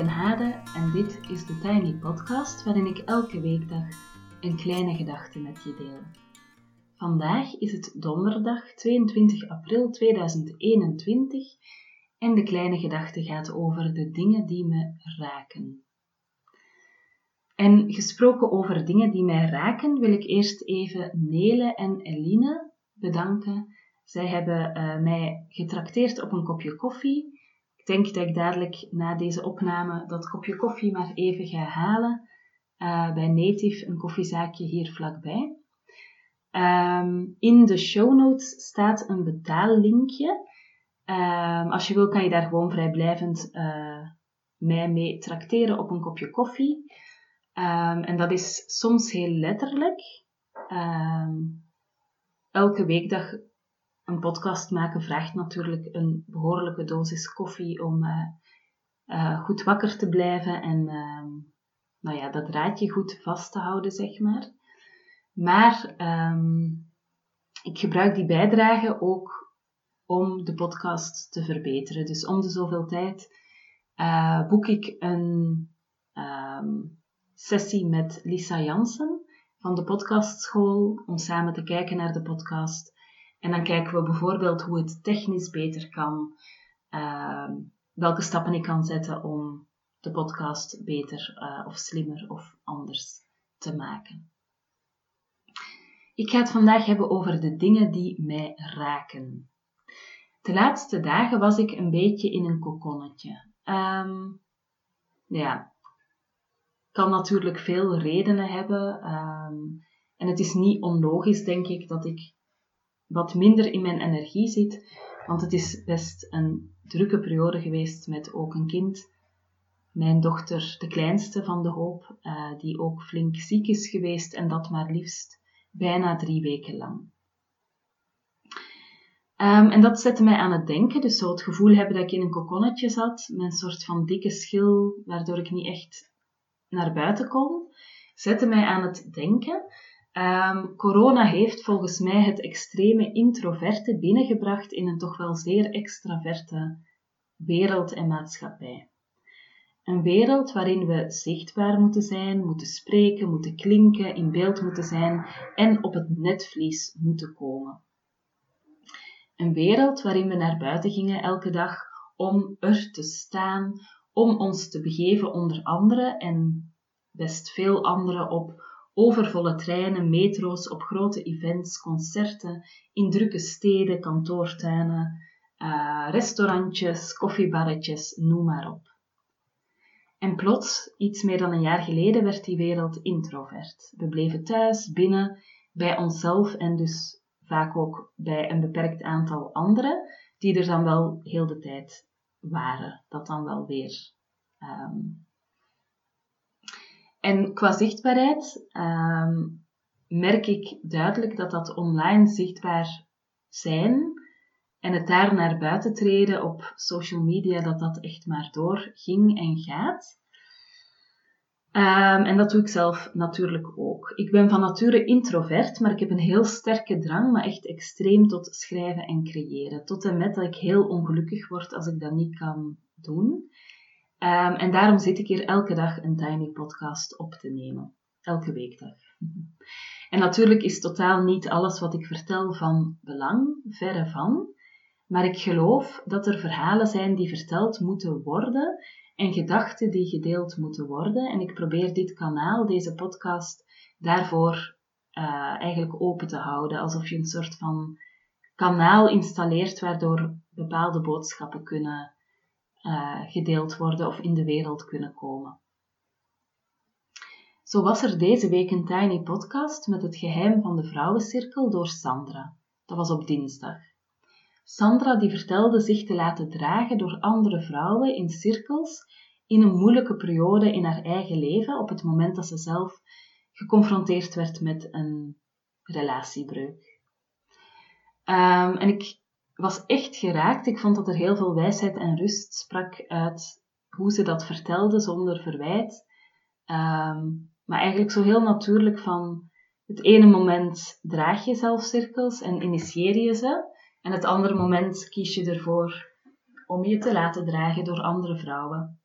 Ben Hade en dit is de Tiny Podcast waarin ik elke weekdag een kleine gedachte met je deel. Vandaag is het donderdag 22 april 2021 en de kleine gedachte gaat over de dingen die me raken. En gesproken over dingen die mij raken, wil ik eerst even Nele en Eline bedanken. Zij hebben uh, mij getrakteerd op een kopje koffie ik denk dat ik dadelijk na deze opname dat kopje koffie maar even ga halen uh, bij Native, een koffiezaakje hier vlakbij. Um, in de show notes staat een betaallinkje. Um, als je wil, kan je daar gewoon vrijblijvend uh, mij mee trakteren op een kopje koffie. Um, en dat is soms heel letterlijk. elke weekdag een podcast maken vraagt natuurlijk een behoorlijke dosis koffie om uh, uh, goed wakker te blijven en uh, nou ja, dat draadje goed vast te houden, zeg maar. Maar um, ik gebruik die bijdrage ook om de podcast te verbeteren. Dus om de zoveel tijd uh, boek ik een um, sessie met Lisa Jansen van de podcastschool om samen te kijken naar de podcast en dan kijken we bijvoorbeeld hoe het technisch beter kan, uh, welke stappen ik kan zetten om de podcast beter uh, of slimmer of anders te maken. Ik ga het vandaag hebben over de dingen die mij raken. De laatste dagen was ik een beetje in een kokonnetje. Um, ja, kan natuurlijk veel redenen hebben. Um, en het is niet onlogisch, denk ik, dat ik wat minder in mijn energie zit. Want het is best een drukke periode geweest met ook een kind. Mijn dochter, de kleinste van de hoop, uh, die ook flink ziek is geweest en dat maar liefst bijna drie weken lang. Um, en dat zette mij aan het denken, dus zo het gevoel hebben dat ik in een kokonnetje zat, met een soort van dikke schil, waardoor ik niet echt naar buiten kon, zette mij aan het denken Um, corona heeft volgens mij het extreme introverte binnengebracht in een toch wel zeer extraverte wereld en maatschappij. Een wereld waarin we zichtbaar moeten zijn, moeten spreken, moeten klinken, in beeld moeten zijn en op het netvlies moeten komen. Een wereld waarin we naar buiten gingen elke dag om er te staan, om ons te begeven onder anderen en best veel anderen op overvolle treinen, metro's, op grote events, concerten, in drukke steden, kantoortuinen, uh, restaurantjes, koffiebarretjes, noem maar op. En plots, iets meer dan een jaar geleden, werd die wereld introvert. We bleven thuis, binnen, bij onszelf en dus vaak ook bij een beperkt aantal anderen, die er dan wel heel de tijd waren. Dat dan wel weer um, en qua zichtbaarheid um, merk ik duidelijk dat dat online zichtbaar zijn en het daar naar buiten treden op social media, dat dat echt maar doorging en gaat. Um, en dat doe ik zelf natuurlijk ook. Ik ben van nature introvert, maar ik heb een heel sterke drang, maar echt extreem tot schrijven en creëren. Tot en met dat ik heel ongelukkig word als ik dat niet kan doen. Um, en daarom zit ik hier elke dag een Tiny Podcast op te nemen. Elke weekdag. En natuurlijk is totaal niet alles wat ik vertel van belang, verre van. Maar ik geloof dat er verhalen zijn die verteld moeten worden en gedachten die gedeeld moeten worden. En ik probeer dit kanaal, deze podcast, daarvoor uh, eigenlijk open te houden. Alsof je een soort van kanaal installeert waardoor bepaalde boodschappen kunnen uh, gedeeld worden of in de wereld kunnen komen. Zo was er deze week een Tiny Podcast met het geheim van de vrouwencirkel door Sandra. Dat was op dinsdag. Sandra die vertelde zich te laten dragen door andere vrouwen in cirkels in een moeilijke periode in haar eigen leven op het moment dat ze zelf geconfronteerd werd met een relatiebreuk. Um, en ik was echt geraakt. Ik vond dat er heel veel wijsheid en rust sprak uit hoe ze dat vertelde zonder verwijt. Um, maar eigenlijk zo heel natuurlijk van het ene moment draag je zelf cirkels en initieer je ze. En het andere moment kies je ervoor om je te laten dragen door andere vrouwen.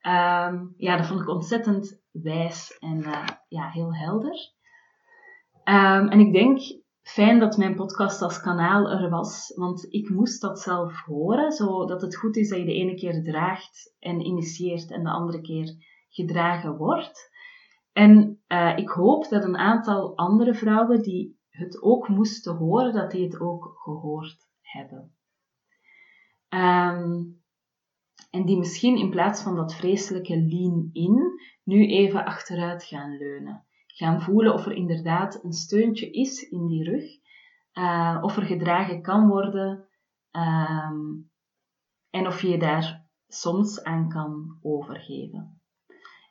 Ehm, ja, dat vond ik ontzettend wijs en uh, ja, heel helder. Um, en ik denk, fijn dat mijn podcast als kanaal er was, want ik moest dat zelf horen, zodat het goed is dat je de ene keer draagt en initieert en de andere keer gedragen wordt. En uh, ik hoop dat een aantal andere vrouwen die het ook moesten horen, dat die het ook gehoord hebben. Um, en die misschien in plaats van dat vreselijke lean in, nu even achteruit gaan leunen. Gaan voelen of er inderdaad een steuntje is in die rug, uh, of er gedragen kan worden um, en of je je daar soms aan kan overgeven.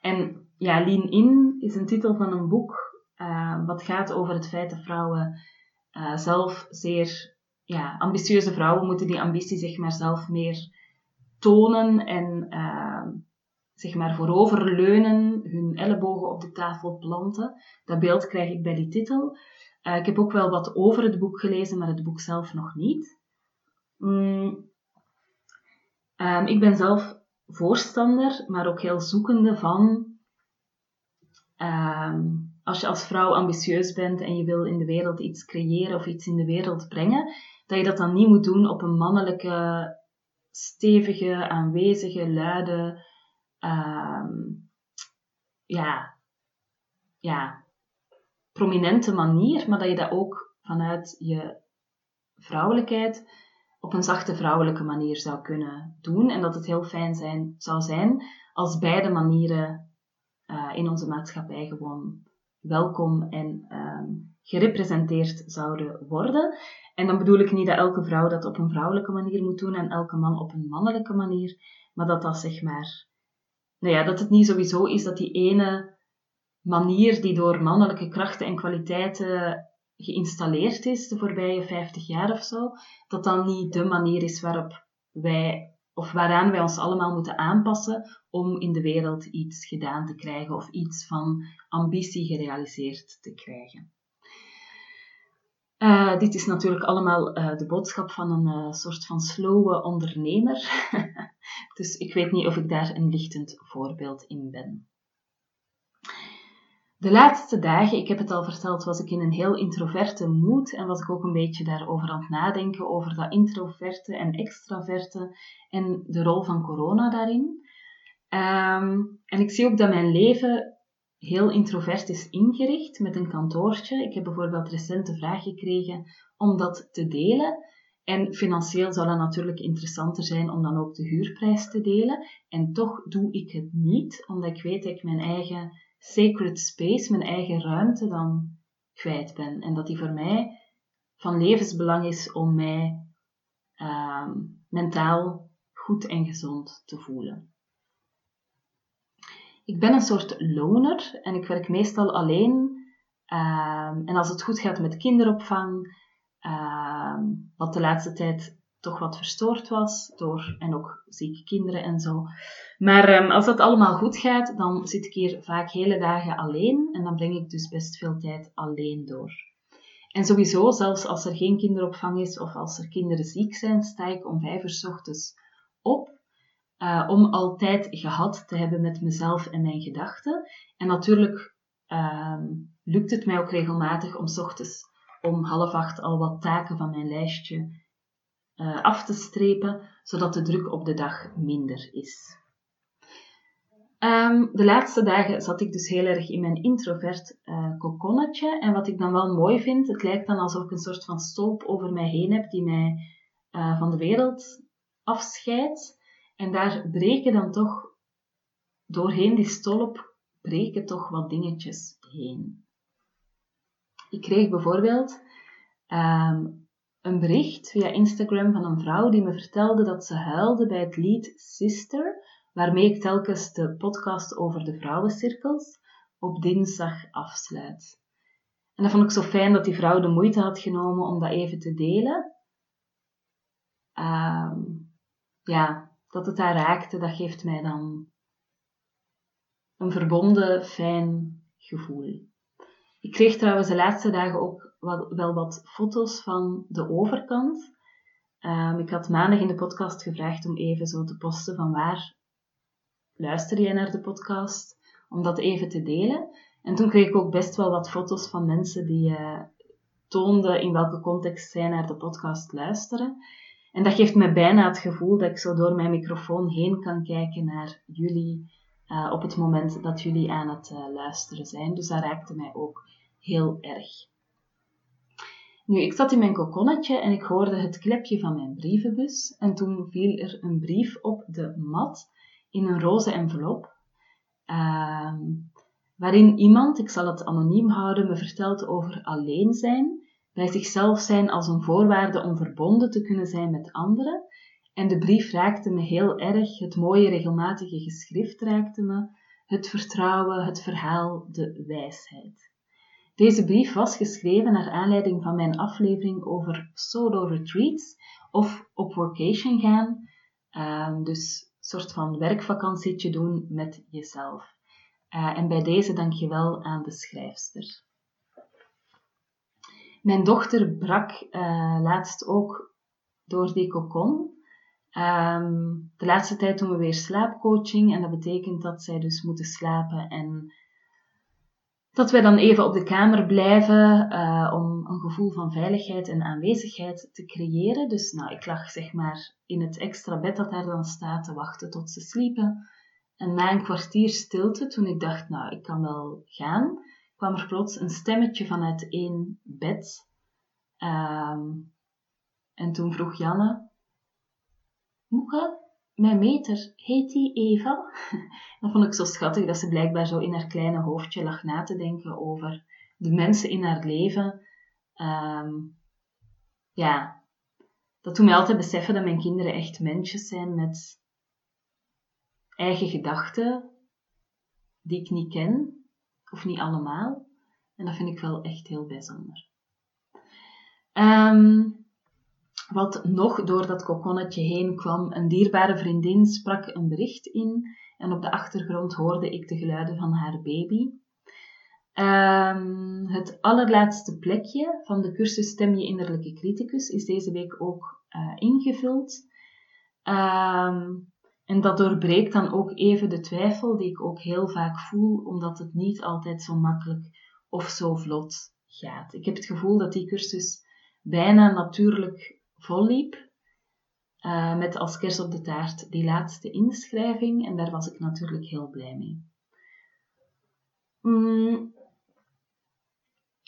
En ja, Lean In is een titel van een boek uh, wat gaat over het feit dat vrouwen uh, zelf zeer ja, ambitieuze vrouwen moeten die ambitie zeg maar zelf meer tonen en uh, zeg maar vooroverleunen, hun ellebogen op de tafel planten. Dat beeld krijg ik bij die titel. Uh, ik heb ook wel wat over het boek gelezen, maar het boek zelf nog niet. Mm. Um, ik ben zelf voorstander, maar ook heel zoekende van um, als je als vrouw ambitieus bent en je wil in de wereld iets creëren of iets in de wereld brengen, dat je dat dan niet moet doen op een mannelijke stevige, aanwezige, luide, um, ja, ja, prominente manier, maar dat je dat ook vanuit je vrouwelijkheid op een zachte vrouwelijke manier zou kunnen doen. En dat het heel fijn zijn, zou zijn als beide manieren uh, in onze maatschappij gewoon welkom en um, gerepresenteerd zouden worden. En dan bedoel ik niet dat elke vrouw dat op een vrouwelijke manier moet doen en elke man op een mannelijke manier, maar dat dat zeg maar, nou ja, dat het niet sowieso is dat die ene manier die door mannelijke krachten en kwaliteiten geïnstalleerd is de voorbije 50 jaar of zo, dat dan niet de manier is waarop wij of waaraan wij ons allemaal moeten aanpassen om in de wereld iets gedaan te krijgen of iets van ambitie gerealiseerd te krijgen. Uh, dit is natuurlijk allemaal uh, de boodschap van een uh, soort van slowe ondernemer. dus ik weet niet of ik daar een lichtend voorbeeld in ben. De laatste dagen, ik heb het al verteld, was ik in een heel introverte mood en was ik ook een beetje daarover aan het nadenken, over dat introverte en extraverte en de rol van corona daarin. Um, en ik zie ook dat mijn leven heel introvert is ingericht met een kantoortje. Ik heb bijvoorbeeld recent de vraag gekregen om dat te delen. En financieel zou het natuurlijk interessanter zijn om dan ook de huurprijs te delen. En toch doe ik het niet, omdat ik weet dat ik mijn eigen sacred space, mijn eigen ruimte dan kwijt ben. En dat die voor mij van levensbelang is om mij uh, mentaal goed en gezond te voelen. Ik ben een soort loner en ik werk meestal alleen. Um, en als het goed gaat met kinderopvang, um, wat de laatste tijd toch wat verstoord was door en ook zieke kinderen en zo. Maar um, als dat allemaal goed gaat, dan zit ik hier vaak hele dagen alleen en dan breng ik dus best veel tijd alleen door. En sowieso, zelfs als er geen kinderopvang is of als er kinderen ziek zijn, sta ik om vijf uur s ochtends op uh, om altijd gehad te hebben met mezelf en mijn gedachten. En natuurlijk uh, lukt het mij ook regelmatig om s ochtends om half acht al wat taken van mijn lijstje uh, af te strepen, zodat de druk op de dag minder is. Um, de laatste dagen zat ik dus heel erg in mijn introvert uh, kokonnetje. En wat ik dan wel mooi vind, het lijkt dan alsof ik een soort van stolp over mij heen heb die mij uh, van de wereld afscheidt. En daar breken dan toch, doorheen die stolp, breken toch wat dingetjes heen. Ik kreeg bijvoorbeeld um, een bericht via Instagram van een vrouw die me vertelde dat ze huilde bij het lied Sister, waarmee ik telkens de podcast over de vrouwencirkels op dinsdag afsluit. En dat vond ik zo fijn dat die vrouw de moeite had genomen om dat even te delen. Um, ja, dat het haar raakte, dat geeft mij dan een verbonden, fijn gevoel. Ik kreeg trouwens de laatste dagen ook wel wat foto's van de overkant. Ehm, ik had maandag in de podcast gevraagd om even zo te posten van waar luister jij naar de podcast, om dat even te delen. En toen kreeg ik ook best wel wat foto's van mensen die uh, toonden in welke context zij naar de podcast luisteren. En dat geeft me bijna het gevoel dat ik zo door mijn microfoon heen kan kijken naar jullie uh, op het moment dat jullie aan het uh, luisteren zijn. Dus dat raakte mij ook heel erg. Nu, ik zat in mijn kokonnetje en ik hoorde het klepje van mijn brievenbus. En toen viel er een brief op de mat in een roze envelop. Uh, waarin iemand, ik zal het anoniem houden, me vertelt over alleen zijn, bij zichzelf zijn als een voorwaarde om verbonden te kunnen zijn met anderen. En de brief raakte me heel erg, het mooie regelmatige geschrift raakte me, het vertrouwen, het verhaal, de wijsheid. Deze brief was geschreven naar aanleiding van mijn aflevering over solo retreats of op workation gaan, uh, dus een soort van werkvakantietje doen met jezelf. Uh, en bij deze dank je wel aan de schrijfster. Mijn dochter brak uh, laatst ook door die cocon. Um, de laatste tijd doen we weer slaapcoaching en dat betekent dat zij dus moeten slapen en dat wij dan even op de kamer blijven uh, om een gevoel van veiligheid en aanwezigheid te creëren. Dus nou, ik lag zeg maar in het extra bed dat daar dan staat te wachten tot ze sliepen. En na een kwartier stilte, toen ik dacht, nou, ik kan wel gaan, kwam er plots een stemmetje vanuit één bed. Um, en toen vroeg Janne, Moeke, mijn meter, heet die Eva? dat vond ik zo schattig dat ze blijkbaar zo in haar kleine hoofdje lag na te denken over de mensen in haar leven. Um, ja, dat doet mij altijd beseffen dat mijn kinderen echt mensjes zijn met eigen gedachten die ik niet ken, of niet allemaal. En dat vind ik wel echt heel bijzonder. Um, wat nog door dat kokonnetje heen kwam, een dierbare vriendin sprak een bericht in en op de achtergrond hoorde ik de geluiden van haar baby. Um, het allerlaatste plekje van de cursus Stem je innerlijke criticus is deze week ook uh, ingevuld. Um, en dat doorbreekt dan ook even de twijfel die ik ook heel vaak voel, omdat het niet altijd zo makkelijk of zo vlot gaat. Ik heb het gevoel dat die cursus bijna natuurlijk volliep. Uh, met als kers op de taart die laatste inschrijving en daar was ik natuurlijk heel blij mee. Mm.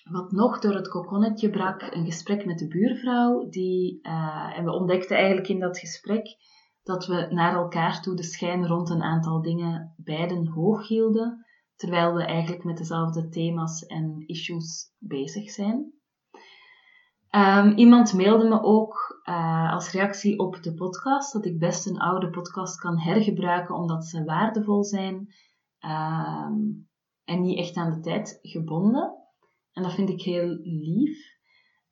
Wat nog door het kokonnetje brak, een gesprek met de buurvrouw. Die, uh, en we ontdekten eigenlijk in dat gesprek dat we naar elkaar toe de schijn rond een aantal dingen beiden hoog hielden, terwijl we eigenlijk met dezelfde thema's en issues bezig zijn. Um, iemand mailde me ook uh, als reactie op de podcast dat ik best een oude podcast kan hergebruiken omdat ze waardevol zijn um, en niet echt aan de tijd gebonden. En dat vind ik heel lief.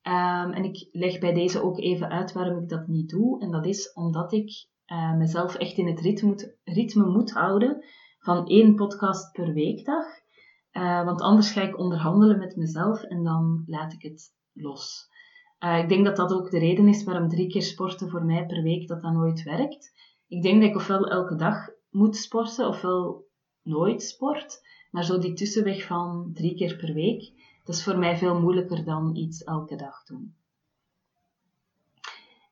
Um, en ik leg bij deze ook even uit waarom ik dat niet doe. En dat is omdat ik uh, mezelf echt in het ritme moet, ritme moet houden van één podcast per weekdag. Uh, want anders ga ik onderhandelen met mezelf en dan laat ik het los. Uh, ik denk dat dat ook de reden is waarom drie keer sporten voor mij per week dat dat nooit werkt. Ik denk dat ik ofwel elke dag moet sporten, ofwel nooit sport. Maar zo die tussenweg van drie keer per week, dat is voor mij veel moeilijker dan iets elke dag doen.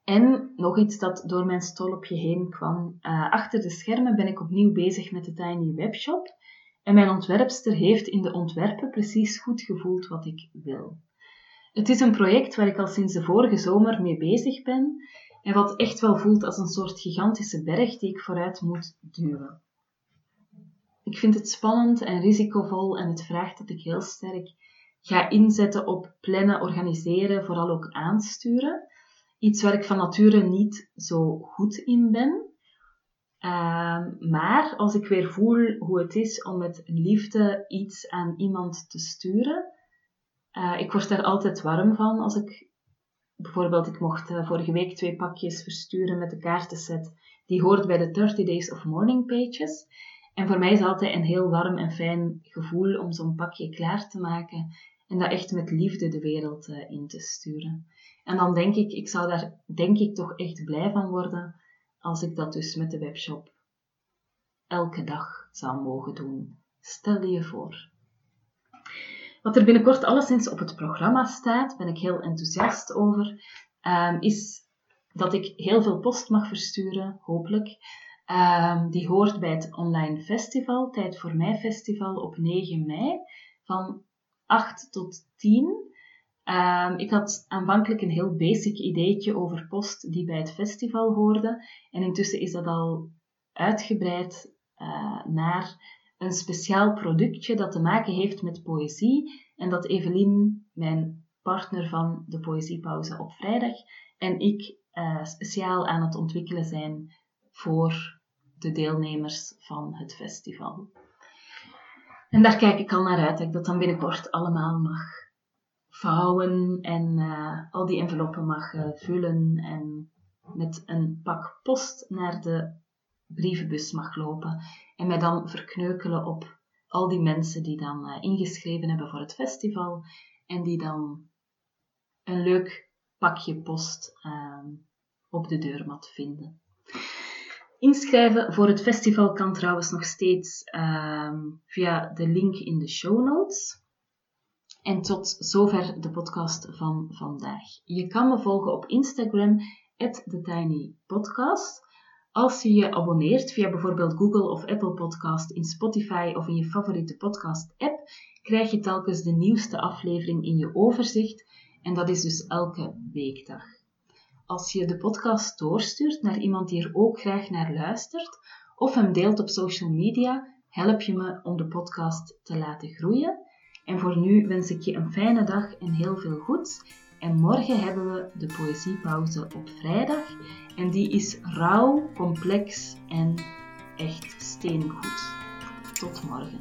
En nog iets dat door mijn stolpje heen kwam. Uh, achter de schermen ben ik opnieuw bezig met de Tiny Webshop. En mijn ontwerpster heeft in de ontwerpen precies goed gevoeld wat ik wil. Het is een project waar ik al sinds de vorige zomer mee bezig ben en wat echt wel voelt als een soort gigantische berg die ik vooruit moet duwen. Ik vind het spannend en risicovol en het vraagt dat ik heel sterk ga inzetten op plannen, organiseren, vooral ook aansturen. Iets waar ik van nature niet zo goed in ben. Uh, maar als ik weer voel hoe het is om met liefde iets aan iemand te sturen, uh, ik word daar altijd warm van als ik bijvoorbeeld, ik mocht uh, vorige week twee pakjes versturen met de kaartenset. Die hoort bij de 30 Days of Morning Pages. En voor mij is altijd een heel warm en fijn gevoel om zo'n pakje klaar te maken en dat echt met liefde de wereld uh, in te sturen. En dan denk ik, ik zou daar denk ik toch echt blij van worden als ik dat dus met de webshop elke dag zou mogen doen. Stel je voor. Wat er binnenkort alleszins op het programma staat, ben ik heel enthousiast over, um, is dat ik heel veel post mag versturen, hopelijk. Um, die hoort bij het online festival, Tijd voor Mij Festival op 9 mei, van 8 tot 10. Um, ehm, ik had aanvankelijk een heel basic ideetje over post die bij het festival hoorde. En intussen is dat al uitgebreid uh, naar een speciaal productje dat te maken heeft met poëzie. En dat Evelien, mijn partner van de Poëziepauze op vrijdag, en ik uh, speciaal aan het ontwikkelen zijn voor de deelnemers van het festival. En daar kijk ik al naar uit dat ik dat dan binnenkort allemaal mag vouwen en uh, al die enveloppen mag uh, vullen en met een pak post naar de brievenbus mag lopen en mij dan verkneukelen op al die mensen die dan uh, ingeschreven hebben voor het festival en die dan een leuk pakje post ehm, op de deurmat vinden. Inschrijven voor het festival kan trouwens nog steeds ehm, via de link in de show notes. En tot zover de podcast van vandaag. Je kan me volgen op Instagram, TheTinyPodcast. Als je je abonneert via bijvoorbeeld Google of Apple Podcast, in Spotify of in je favoriete podcast-app, krijg je telkens de nieuwste aflevering in je overzicht. En dat is dus elke weekdag. Als je de podcast doorstuurt naar iemand die er ook graag naar luistert, of hem deelt op social media, help je me om de podcast te laten groeien. En voor nu wens ik je een fijne dag en heel veel goeds. En morgen hebben we de poëziepauze op vrijdag. En die is rauw, complex en echt steengoed. Tot morgen.